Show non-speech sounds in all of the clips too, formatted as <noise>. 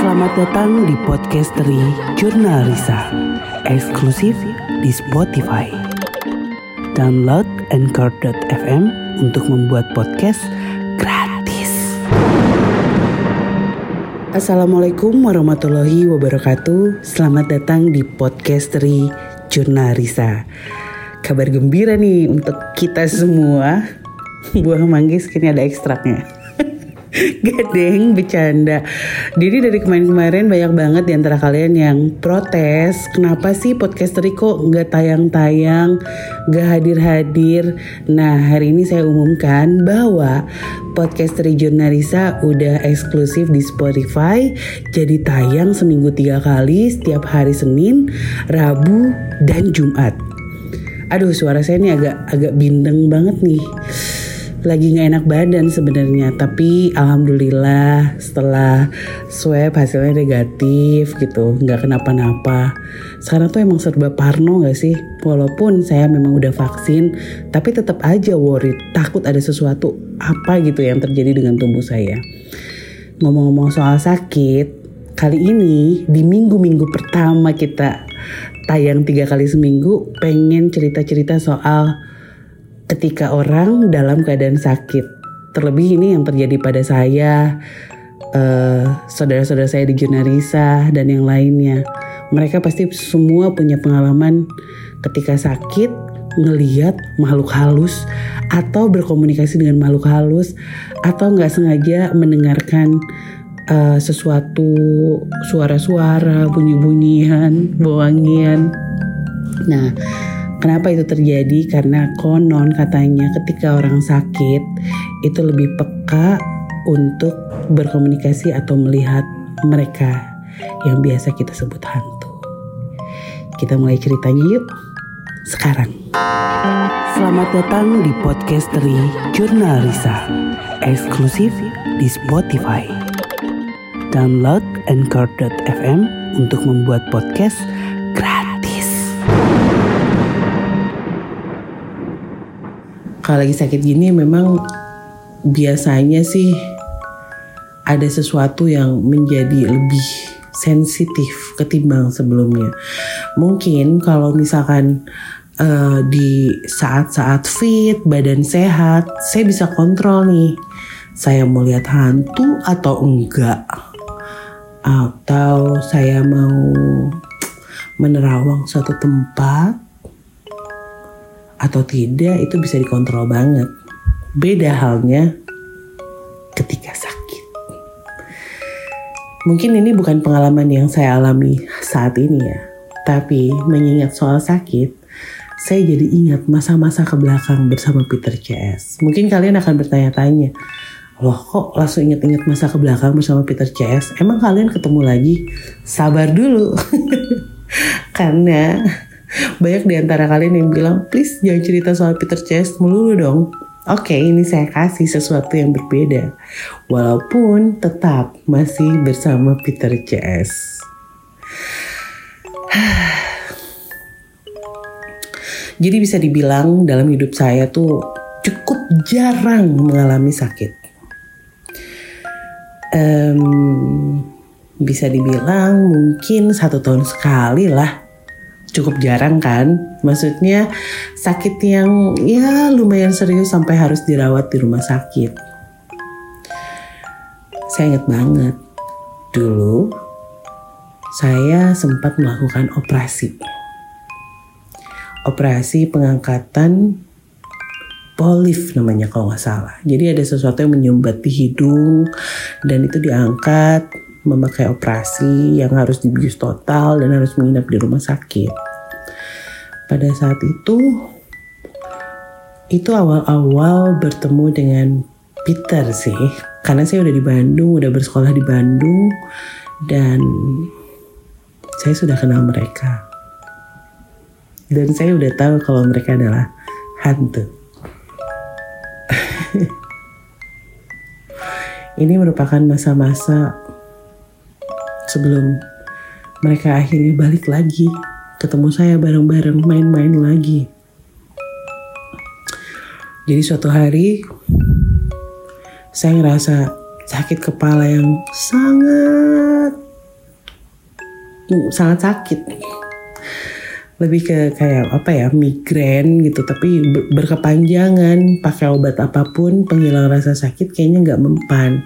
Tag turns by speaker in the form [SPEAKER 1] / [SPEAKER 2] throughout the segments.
[SPEAKER 1] Selamat datang di podcast dari Jurnal Risa, eksklusif di Spotify. Download Anchor.fm untuk membuat podcast gratis. Assalamualaikum warahmatullahi wabarakatuh. Selamat datang di podcast dari Jurnal Risa. Kabar gembira nih untuk kita semua. Buah manggis kini ada ekstraknya. <laughs> Gadeng bercanda. Jadi dari kemarin-kemarin banyak banget di antara kalian yang protes. Kenapa sih podcaster kok nggak tayang-tayang, nggak hadir-hadir? Nah hari ini saya umumkan bahwa podcaster Jurnalisa udah eksklusif di Spotify. Jadi tayang seminggu tiga kali setiap hari Senin, Rabu, dan Jumat. Aduh suara saya ini agak agak bindeng banget nih lagi nggak enak badan sebenarnya. Tapi alhamdulillah setelah swab hasilnya negatif gitu nggak kenapa-napa. Sekarang tuh emang serba parno nggak sih? Walaupun saya memang udah vaksin tapi tetap aja worried takut ada sesuatu apa gitu yang terjadi dengan tubuh saya. Ngomong-ngomong soal sakit kali ini di minggu-minggu pertama kita tayang tiga kali seminggu pengen cerita-cerita soal ketika orang dalam keadaan sakit. Terlebih ini yang terjadi pada saya, uh, saudara-saudara saya di Junarisa dan yang lainnya. Mereka pasti semua punya pengalaman ketika sakit ngeliat makhluk halus atau berkomunikasi dengan makhluk halus atau nggak sengaja mendengarkan uh, sesuatu suara-suara bunyi-bunyian, wangian. Nah, Kenapa itu terjadi? Karena konon katanya ketika orang sakit itu lebih peka untuk berkomunikasi atau melihat mereka yang biasa kita sebut hantu. Kita mulai ceritanya yuk. Sekarang. Selamat datang di podcast dari Jurnal Risa. Eksklusif di Spotify. Download Anchor.fm untuk membuat podcast
[SPEAKER 2] kalau lagi sakit gini memang biasanya sih ada sesuatu yang menjadi lebih sensitif ketimbang sebelumnya. Mungkin kalau misalkan uh, di saat-saat fit, badan sehat, saya bisa kontrol nih. Saya mau lihat hantu atau enggak. Atau saya mau menerawang suatu tempat atau tidak itu bisa dikontrol banget. Beda halnya ketika sakit. Mungkin ini bukan pengalaman yang saya alami saat ini ya. Tapi mengingat soal sakit, saya jadi ingat masa-masa ke belakang bersama Peter CS. Mungkin kalian akan bertanya-tanya, loh kok langsung ingat-ingat masa ke belakang bersama Peter CS? Emang kalian ketemu lagi? Sabar dulu. <laughs> Karena banyak di antara kalian yang bilang, please jangan cerita soal Peter Chess melulu dong. Oke, okay, ini saya kasih sesuatu yang berbeda. Walaupun tetap masih bersama Peter CS. <sighs> Jadi bisa dibilang dalam hidup saya tuh cukup jarang mengalami sakit. Um, bisa dibilang mungkin satu tahun sekali lah cukup jarang kan? Maksudnya sakit yang ya lumayan serius sampai harus dirawat di rumah sakit. Saya ingat banget dulu saya sempat melakukan operasi. Operasi pengangkatan polif namanya kalau nggak salah. Jadi ada sesuatu yang menyumbat di hidung dan itu diangkat memakai operasi yang harus dibius total dan harus menginap di rumah sakit. Pada saat itu, itu awal-awal bertemu dengan Peter sih, karena saya udah di Bandung, udah bersekolah di Bandung, dan saya sudah kenal mereka. Dan saya udah tahu kalau mereka adalah hantu. <laughs> Ini merupakan masa-masa sebelum mereka akhirnya balik lagi. Ketemu saya bareng-bareng main-main lagi. Jadi suatu hari saya ngerasa sakit kepala yang sangat sangat sakit. Lebih ke kayak apa ya migrain gitu. Tapi berkepanjangan pakai obat apa pun penghilang rasa sakit kayaknya nggak mempan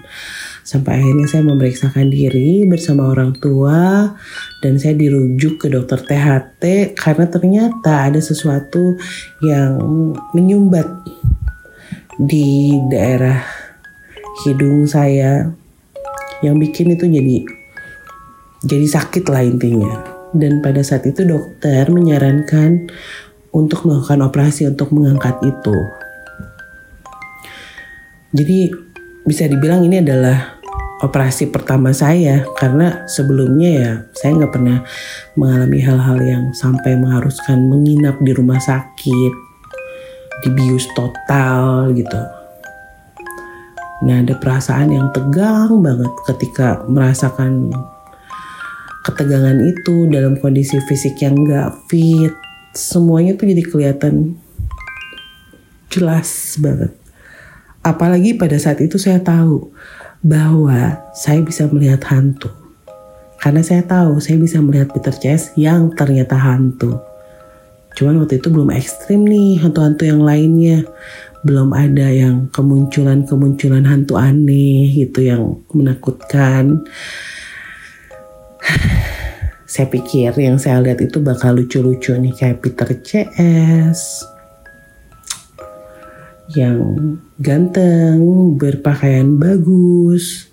[SPEAKER 2] sampai akhirnya saya memeriksakan diri bersama orang tua dan saya dirujuk ke dokter THT karena ternyata ada sesuatu yang menyumbat di daerah hidung saya yang bikin itu jadi jadi sakit lah intinya dan pada saat itu dokter menyarankan untuk melakukan operasi untuk mengangkat itu. Jadi bisa dibilang ini adalah operasi pertama saya karena sebelumnya ya saya nggak pernah mengalami hal-hal yang sampai mengharuskan menginap di rumah sakit, dibius total gitu. Nah ada perasaan yang tegang banget ketika merasakan ketegangan itu dalam kondisi fisik yang gak fit semuanya tuh jadi kelihatan jelas banget apalagi pada saat itu saya tahu bahwa saya bisa melihat hantu. Karena saya tahu saya bisa melihat Peter Chess yang ternyata hantu. Cuman waktu itu belum ekstrim nih hantu-hantu yang lainnya. Belum ada yang kemunculan-kemunculan hantu aneh gitu yang menakutkan. <sighs> Saya pikir yang saya lihat itu bakal lucu-lucu nih kayak Peter CS yang ganteng, berpakaian bagus,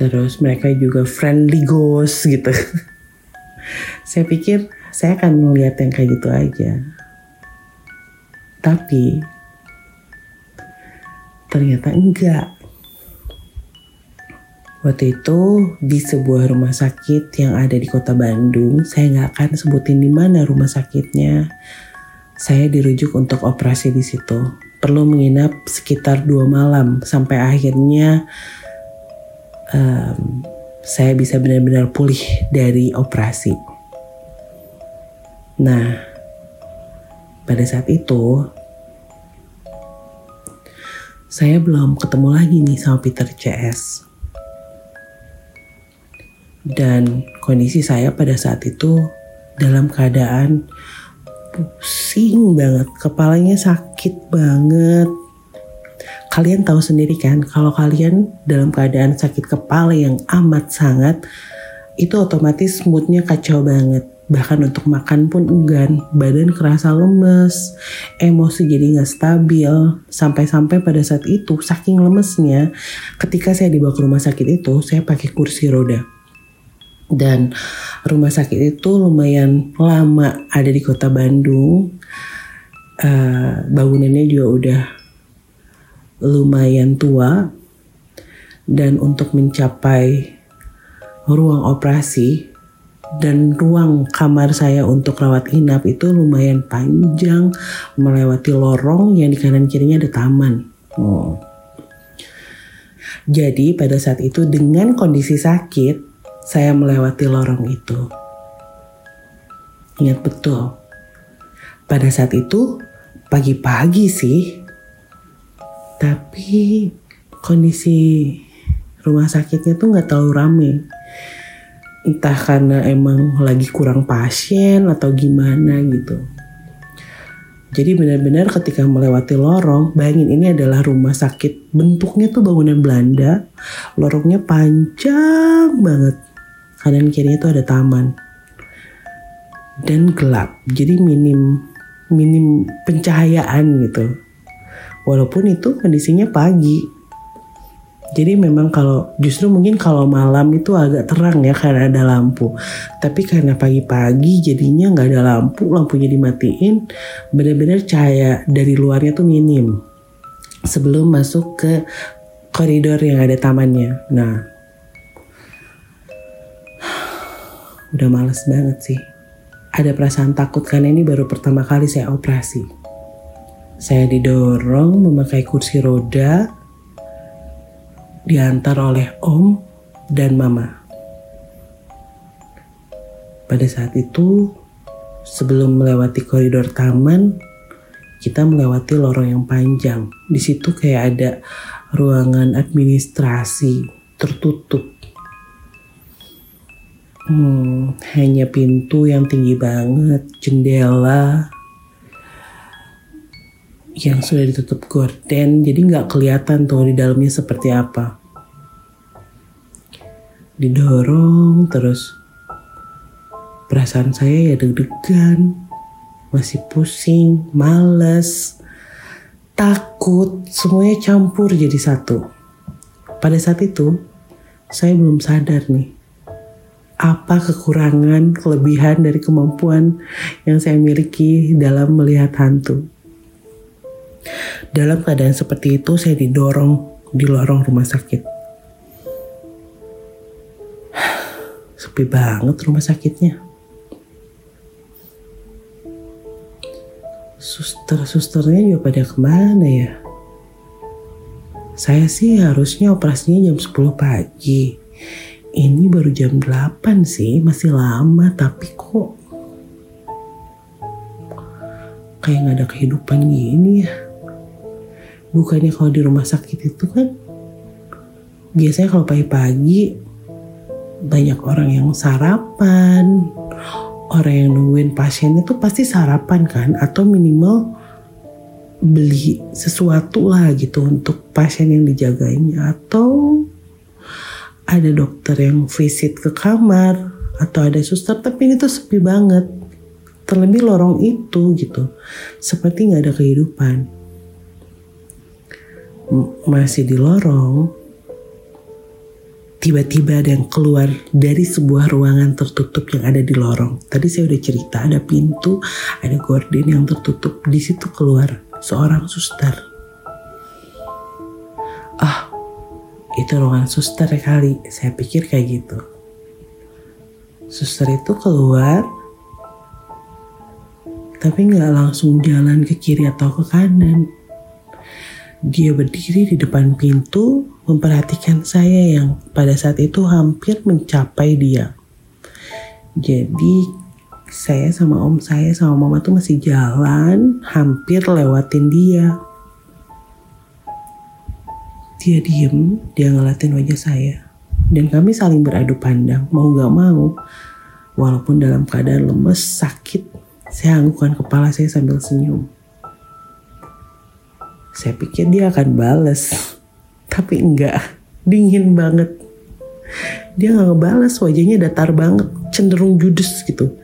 [SPEAKER 2] terus mereka juga friendly ghost gitu. <laughs> saya pikir saya akan melihat yang kayak gitu aja. Tapi ternyata enggak. Waktu itu di sebuah rumah sakit yang ada di kota Bandung, saya nggak akan sebutin di mana rumah sakitnya. Saya dirujuk untuk operasi di situ. Perlu menginap sekitar dua malam sampai akhirnya um, saya bisa benar-benar pulih dari operasi. Nah, pada saat itu saya belum ketemu lagi nih sama Peter CS dan kondisi saya pada saat itu dalam keadaan pusing banget, kepalanya sakit banget. Kalian tahu sendiri kan, kalau kalian dalam keadaan sakit kepala yang amat sangat, itu otomatis moodnya kacau banget. Bahkan untuk makan pun enggan, badan kerasa lemes, emosi jadi nggak stabil. Sampai-sampai pada saat itu, saking lemesnya, ketika saya dibawa ke rumah sakit itu, saya pakai kursi roda dan rumah sakit itu lumayan lama ada di kota Bandung uh, bangunannya juga udah lumayan tua dan untuk mencapai ruang operasi dan ruang kamar saya untuk rawat inap itu lumayan panjang melewati lorong yang di kanan kirinya ada taman. Oh. Jadi pada saat itu dengan kondisi sakit saya melewati lorong itu. Ingat betul, pada saat itu pagi-pagi sih, tapi kondisi rumah sakitnya tuh nggak terlalu rame. Entah karena emang lagi kurang pasien atau gimana gitu. Jadi benar-benar ketika melewati lorong, bayangin ini adalah rumah sakit. Bentuknya tuh bangunan Belanda, lorongnya panjang banget kanan kirinya itu ada taman dan gelap jadi minim minim pencahayaan gitu walaupun itu kondisinya pagi jadi memang kalau justru mungkin kalau malam itu agak terang ya karena ada lampu. Tapi karena pagi-pagi jadinya nggak ada lampu, lampunya dimatiin, benar-benar cahaya dari luarnya tuh minim. Sebelum masuk ke koridor yang ada tamannya. Nah, udah males banget sih. Ada perasaan takut karena ini baru pertama kali saya operasi. Saya didorong memakai kursi roda, diantar oleh om dan mama. Pada saat itu, sebelum melewati koridor taman, kita melewati lorong yang panjang. Di situ kayak ada ruangan administrasi tertutup Hmm, hanya pintu yang tinggi banget, jendela yang sudah ditutup gorden, jadi nggak kelihatan tuh di dalamnya seperti apa. Didorong terus, perasaan saya ya deg-degan, masih pusing, males, takut, semuanya campur jadi satu. Pada saat itu, saya belum sadar nih apa kekurangan, kelebihan dari kemampuan yang saya miliki dalam melihat hantu. Dalam keadaan seperti itu, saya didorong di lorong rumah sakit. Sepi banget rumah sakitnya. Suster-susternya juga pada ke mana ya? Saya sih harusnya operasinya jam 10 pagi ini baru jam 8 sih, masih lama tapi kok kayak gak ada kehidupan gini ya. Bukannya kalau di rumah sakit itu kan biasanya kalau pagi-pagi banyak orang yang sarapan, orang yang nungguin pasien itu pasti sarapan kan atau minimal beli sesuatu lah gitu untuk pasien yang dijagainya atau ada dokter yang visit ke kamar atau ada suster tapi ini tuh sepi banget. Terlebih lorong itu gitu. Seperti nggak ada kehidupan. Masih di lorong. Tiba-tiba ada yang keluar dari sebuah ruangan tertutup yang ada di lorong. Tadi saya udah cerita ada pintu ada gorden yang tertutup. Di situ keluar seorang suster. Ah itu ruangan suster kali. Saya pikir kayak gitu. Suster itu keluar tapi nggak langsung jalan ke kiri atau ke kanan. Dia berdiri di depan pintu memperhatikan saya yang pada saat itu hampir mencapai dia. Jadi saya sama om saya sama mama tuh masih jalan hampir lewatin dia dia diem, dia ngeliatin wajah saya. Dan kami saling beradu pandang, mau gak mau. Walaupun dalam keadaan lemes, sakit, saya anggukkan kepala saya sambil senyum. Saya pikir dia akan bales, tapi enggak, dingin banget. Dia gak ngebales, wajahnya datar banget, cenderung judes gitu.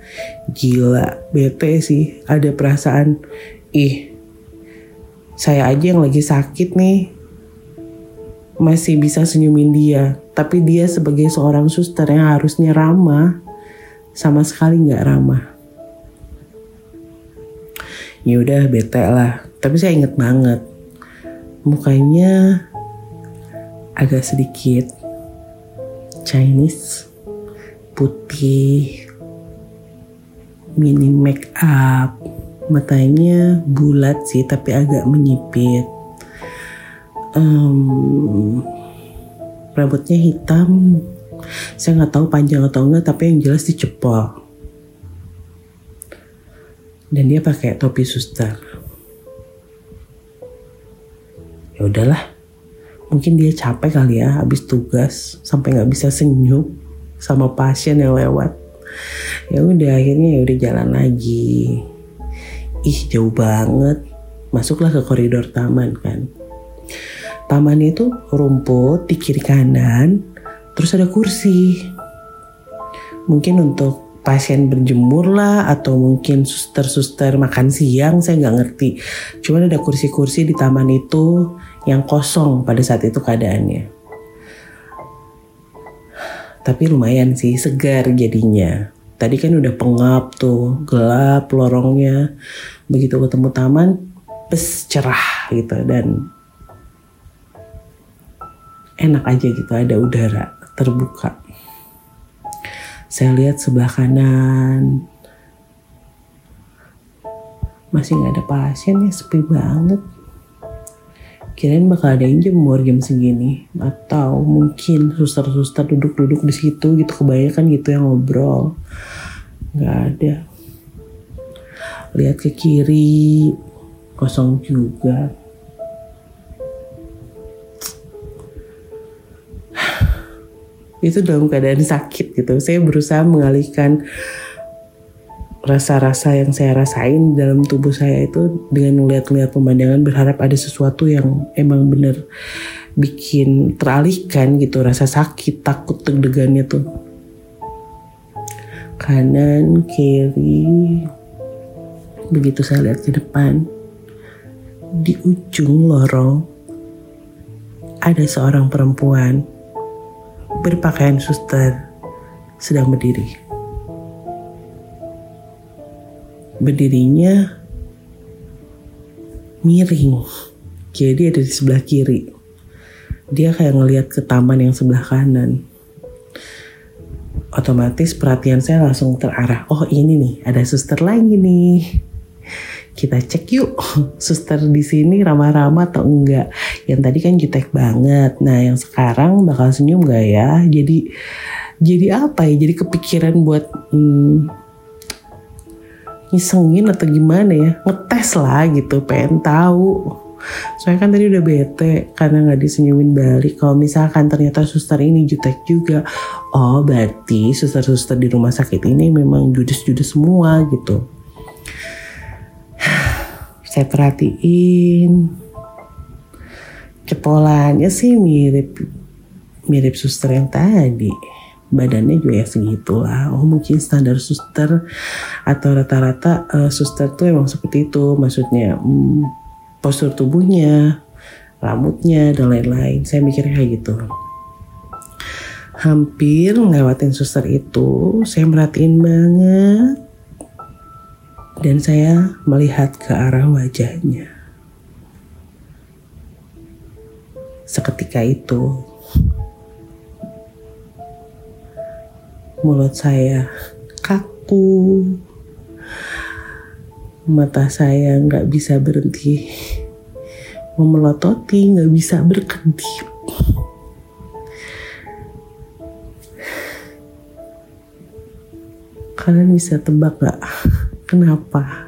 [SPEAKER 2] Gila, bete sih, ada perasaan, ih, saya aja yang lagi sakit nih, masih bisa senyumin dia. Tapi dia sebagai seorang suster yang harusnya ramah, sama sekali nggak ramah. Ya udah bete lah. Tapi saya inget banget. Mukanya agak sedikit Chinese, putih, mini make up, matanya bulat sih tapi agak menyipit um, rambutnya hitam. Saya nggak tahu panjang atau enggak tapi yang jelas dicepol dan dia pakai topi suster. Ya udahlah. Mungkin dia capek kali ya habis tugas sampai nggak bisa senyum sama pasien yang lewat. Ya udah akhirnya ya udah jalan lagi. Ih jauh banget. Masuklah ke koridor taman kan Taman itu rumput di kiri kanan, terus ada kursi. Mungkin untuk pasien berjemur lah atau mungkin suster-suster makan siang saya nggak ngerti. Cuman ada kursi-kursi di taman itu yang kosong pada saat itu keadaannya. Tapi lumayan sih segar jadinya. Tadi kan udah pengap tuh, gelap lorongnya. Begitu ketemu taman, pes cerah gitu dan enak aja gitu ada udara terbuka. Saya lihat sebelah kanan. Masih nggak ada pasien ya sepi banget. Kirain bakal ada yang jemur jam segini. Atau mungkin suster-suster duduk-duduk di situ gitu kebanyakan gitu yang ngobrol. Nggak ada. Lihat ke kiri kosong juga itu dalam keadaan sakit gitu. Saya berusaha mengalihkan rasa-rasa yang saya rasain dalam tubuh saya itu dengan melihat-lihat pemandangan berharap ada sesuatu yang emang bener bikin teralihkan gitu rasa sakit takut deg-degannya tuh. Kanan kiri begitu saya lihat ke depan di ujung lorong ada seorang perempuan berpakaian suster sedang berdiri. Berdirinya miring, jadi ada di sebelah kiri. Dia kayak ngelihat ke taman yang sebelah kanan. Otomatis perhatian saya langsung terarah. Oh ini nih, ada suster lagi nih kita cek yuk <laughs> suster di sini ramah-ramah atau enggak? Yang tadi kan jutek banget. Nah yang sekarang bakal senyum gak ya? Jadi jadi apa ya? Jadi kepikiran buat hmm, ngisengin atau gimana ya? Ngetes lah gitu pengen tahu. Soalnya kan tadi udah bete karena nggak disenyumin balik. Kalau misalkan ternyata suster ini jutek juga oh berarti suster-suster di rumah sakit ini memang judes-judes semua gitu saya perhatiin. Cepolannya sih mirip mirip suster yang tadi. Badannya juga ya segitulah. Oh mungkin standar suster atau rata-rata uh, suster tuh emang seperti itu. Maksudnya hmm, postur tubuhnya rambutnya dan lain-lain. Saya mikirnya kayak gitu. Hampir ngelewatin suster itu saya merhatiin banget dan saya melihat ke arah wajahnya. Seketika itu, mulut saya kaku, mata saya nggak bisa berhenti memelototi, nggak bisa berkedip. Kalian bisa tebak gak Kenapa?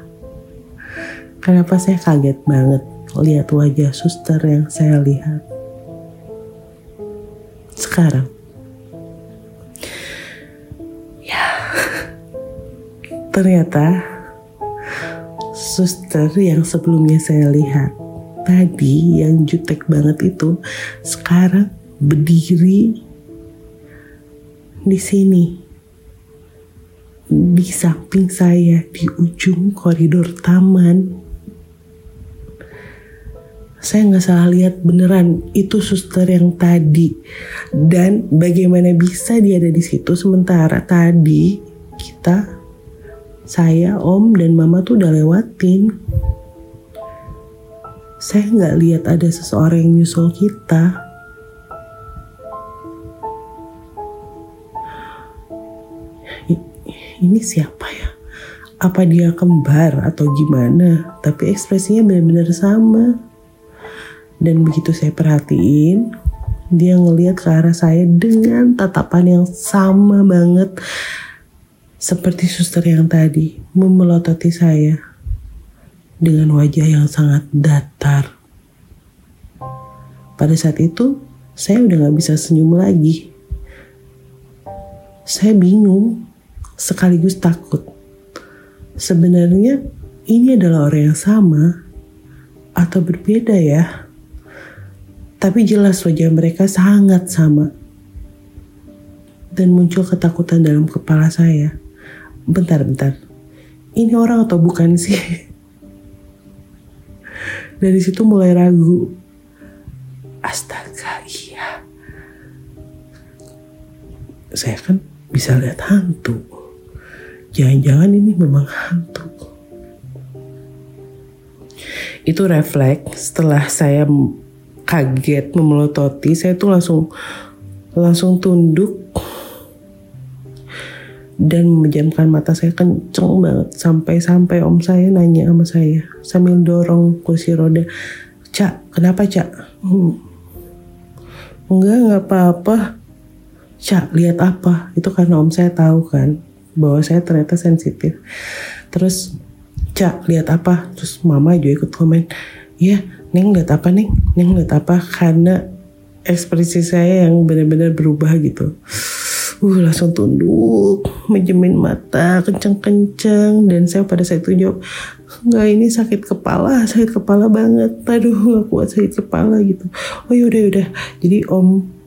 [SPEAKER 2] Kenapa saya kaget banget lihat wajah suster yang saya lihat sekarang? Ya, <laughs> ternyata suster yang sebelumnya saya lihat tadi yang jutek banget itu sekarang berdiri di sini di samping saya di ujung koridor taman. Saya nggak salah lihat beneran itu suster yang tadi. Dan bagaimana bisa dia ada di situ sementara tadi kita, saya, om dan mama tuh udah lewatin. Saya nggak lihat ada seseorang yang nyusul kita. Ini siapa ya? Apa dia kembar atau gimana? Tapi ekspresinya benar-benar sama. Dan begitu saya perhatiin, dia ngelihat ke arah saya dengan tatapan yang sama banget seperti suster yang tadi memelototi saya dengan wajah yang sangat datar. Pada saat itu, saya udah gak bisa senyum lagi. Saya bingung sekaligus takut. Sebenarnya ini adalah orang yang sama atau berbeda ya. Tapi jelas wajah mereka sangat sama. Dan muncul ketakutan dalam kepala saya. Bentar-bentar. Ini orang atau bukan sih? <laughs> Dari situ mulai ragu. Astaga, iya. Saya kan bisa lihat hantu jangan-jangan ini memang hantu. Itu refleks. Setelah saya kaget memelototi, saya tuh langsung langsung tunduk. Dan memejamkan mata saya kenceng banget. Sampai-sampai om saya nanya sama saya sambil dorong kursi roda cak kenapa cak? Hmm. enggak enggak apa-apa. Cak lihat apa? Itu karena om saya tahu kan bahwa saya ternyata sensitif. Terus cak lihat apa? Terus mama juga ikut komen ya neng lihat apa neng? Neng lihat apa? Karena ekspresi saya yang benar-benar berubah gitu. Uh langsung tunduk menjemin mata kenceng-kenceng. Dan saya pada saat itu jawab nggak ini sakit kepala sakit kepala banget. Aduh nggak kuat sakit kepala gitu. Oh yaudah yaudah jadi om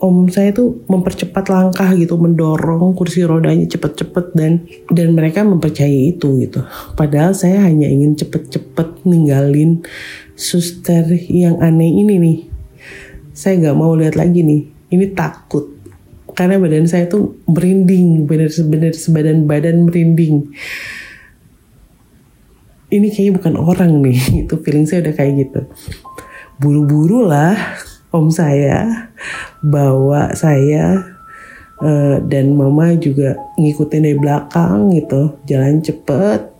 [SPEAKER 2] om saya tuh mempercepat langkah gitu mendorong kursi rodanya cepet-cepet dan dan mereka mempercayai itu gitu. Padahal saya hanya ingin cepet-cepet ninggalin suster yang aneh ini nih. Saya nggak mau lihat lagi nih ini takut. Karena badan saya tuh merinding benar-benar sebadan badan merinding. Ini kayaknya bukan orang nih <laughs> itu feeling saya udah kayak gitu. Buru-buru lah om saya bawa saya uh, dan mama juga ngikutin dari belakang gitu. Jalan cepet.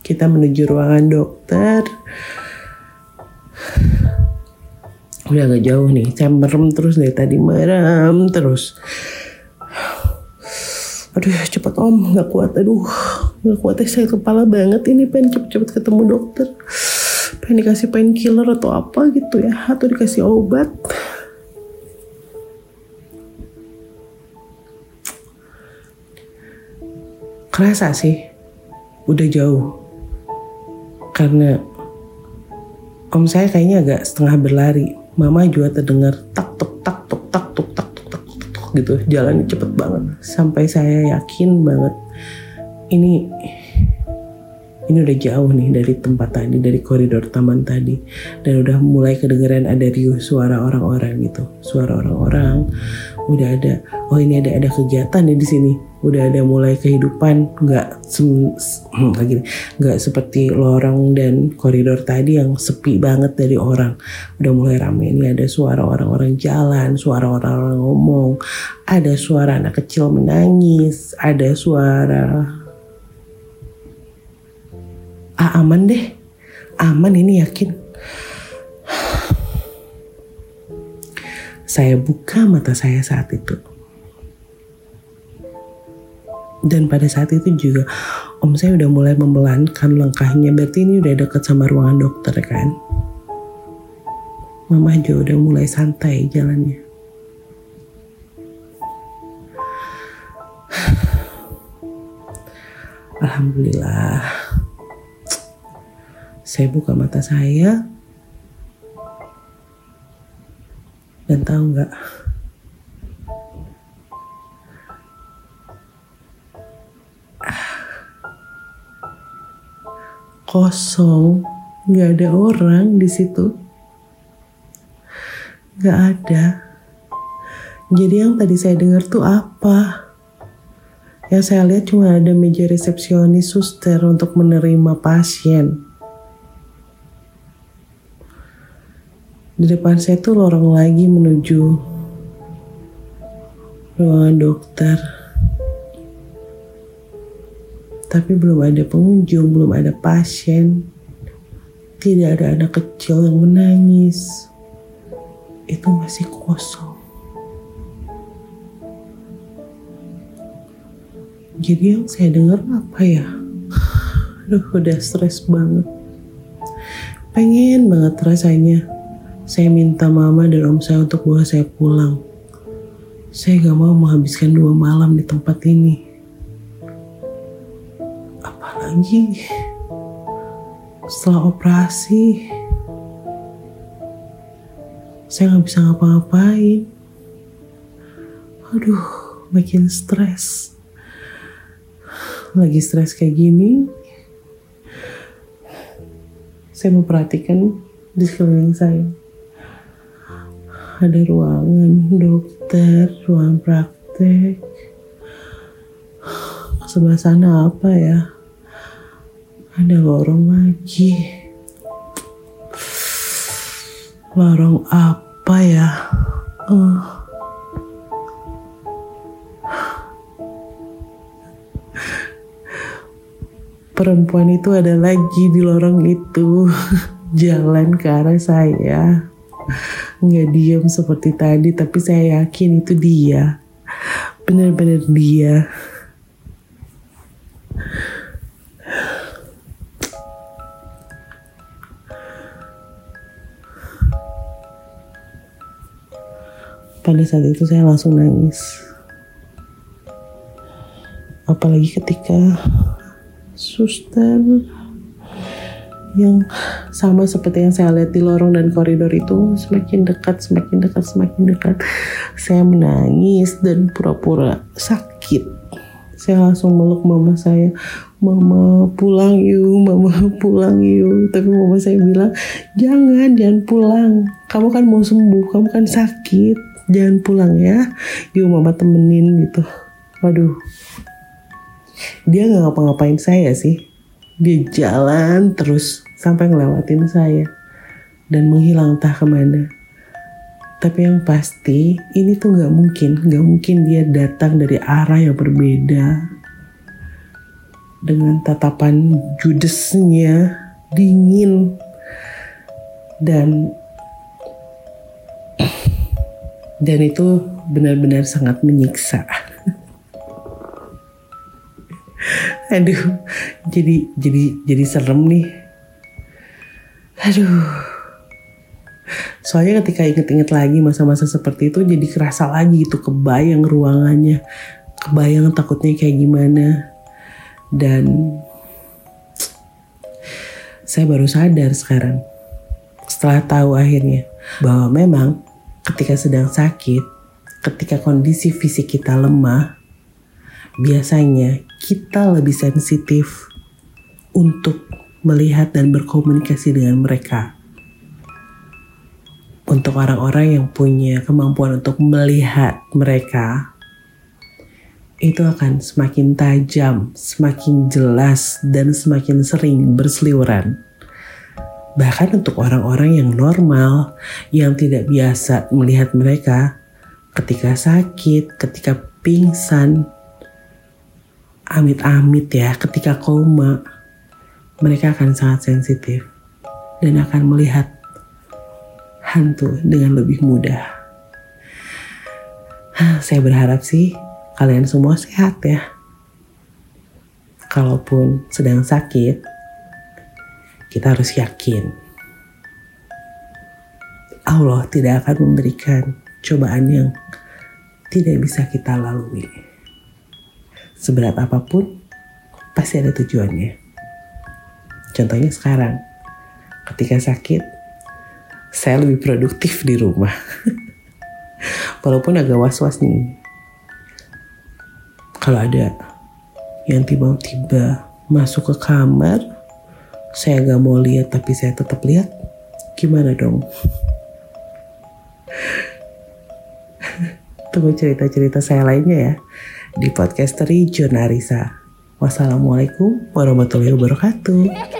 [SPEAKER 2] Kita menuju ruangan dokter. Udah agak jauh nih saya merem terus dari tadi merem terus. Aduh cepet om nggak kuat. Aduh nggak kuat saya kepala banget ini pengen cepet-cepet ketemu dokter pengen dikasih painkiller atau apa gitu ya? Atau dikasih obat? Kerasa sih. Udah jauh. Karena om saya kayaknya agak setengah berlari. Mama juga terdengar tak tuk tak tuk tak tuk tak tuk tak tuk, tuk gitu. Jalan cepet banget. Sampai saya yakin banget. Ini ini udah jauh nih dari tempat tadi dari koridor taman tadi. Dan udah mulai kedengeran ada riuh suara orang-orang gitu. Suara orang-orang udah ada oh ini ada ada kegiatan nih di sini. Udah ada mulai kehidupan nggak <clears throat> lagi nggak seperti lorong dan koridor tadi yang sepi banget dari orang. Udah mulai rame ini ada suara orang-orang jalan suara orang-orang ngomong ada suara anak kecil menangis ada suara ah aman deh. Aman ini yakin. Saya buka mata saya saat itu. Dan pada saat itu juga om saya udah mulai membelankan langkahnya. Berarti ini udah deket sama ruangan dokter kan? Mama juga udah mulai santai jalannya. <sighs> Alhamdulillah saya buka mata saya. Dan tahu nggak? Kosong nggak ada orang di situ. Nggak ada. Jadi yang tadi saya dengar tuh apa? Yang saya lihat cuma ada meja resepsionis suster untuk menerima pasien Di depan saya tuh lorong lagi menuju ruangan dokter. Tapi belum ada pengunjung, belum ada pasien. Tidak ada anak kecil yang menangis. Itu masih kosong. Jadi yang saya dengar apa ya? Aduh udah stres banget. Pengen banget rasanya saya minta mama dan om saya untuk bawa saya pulang. Saya gak mau menghabiskan dua malam di tempat ini. Apalagi setelah operasi, saya gak bisa ngapa-ngapain. Aduh, makin stres. Lagi stres kayak gini, saya memperhatikan di sekeliling saya ada ruangan dokter, ruang praktek. Sebelah sana apa ya? Ada lorong lagi. Lorong apa ya? Uh. Perempuan itu ada lagi di lorong itu. <laughs> Jalan ke arah saya nggak diem seperti tadi tapi saya yakin itu dia. Benar-benar dia. Pada saat itu saya langsung nangis. Apalagi ketika suster yang sama seperti yang saya lihat di lorong dan koridor itu semakin dekat, semakin dekat, semakin dekat. Saya menangis dan pura-pura sakit. Saya langsung meluk mama saya, mama pulang yuk, mama pulang yuk. Tapi mama saya bilang, jangan, jangan pulang. Kamu kan mau sembuh, kamu kan sakit. Jangan pulang ya. Yuk mama temenin gitu. Waduh. Dia nggak ngapa-ngapain saya sih dia jalan terus sampai ngelewatin saya dan menghilang entah ke mana. Tapi yang pasti ini tuh nggak mungkin, nggak mungkin dia datang dari arah yang berbeda dengan tatapan judesnya dingin dan <clears throat> dan itu benar-benar sangat menyiksa. <laughs> aduh jadi jadi jadi serem nih. Aduh. Soalnya ketika inget-inget lagi masa-masa seperti itu jadi kerasa lagi itu kebayang ruangannya. Kebayang takutnya kayak gimana. Dan saya baru sadar sekarang setelah tahu akhirnya bahwa memang ketika sedang sakit ketika kondisi fisik kita lemah biasanya kita lebih sensitif untuk melihat dan berkomunikasi dengan mereka. Untuk orang-orang yang punya kemampuan untuk melihat mereka, itu akan semakin tajam, semakin jelas, dan semakin sering berseliweran. Bahkan untuk orang-orang yang normal, yang tidak biasa melihat mereka, ketika sakit, ketika pingsan, amit-amit ya ketika koma mereka akan sangat sensitif dan akan melihat hantu dengan lebih mudah. <sighs> Saya berharap sih kalian semua sehat ya. Kalaupun sedang sakit, kita harus yakin Allah tidak akan memberikan cobaan yang tidak bisa kita lalui seberat apa pun pasti ada tujuannya. Contohnya sekarang, ketika sakit, saya lebih produktif di rumah. <laughs> Walaupun agak was-was nih. Kalau ada yang tiba-tiba masuk ke kamar, saya gak mau lihat tapi saya tetap lihat, gimana dong? <laughs> Tunggu cerita-cerita saya lainnya ya di podcasteri Jonarisa. Wassalamualaikum warahmatullahi wabarakatuh.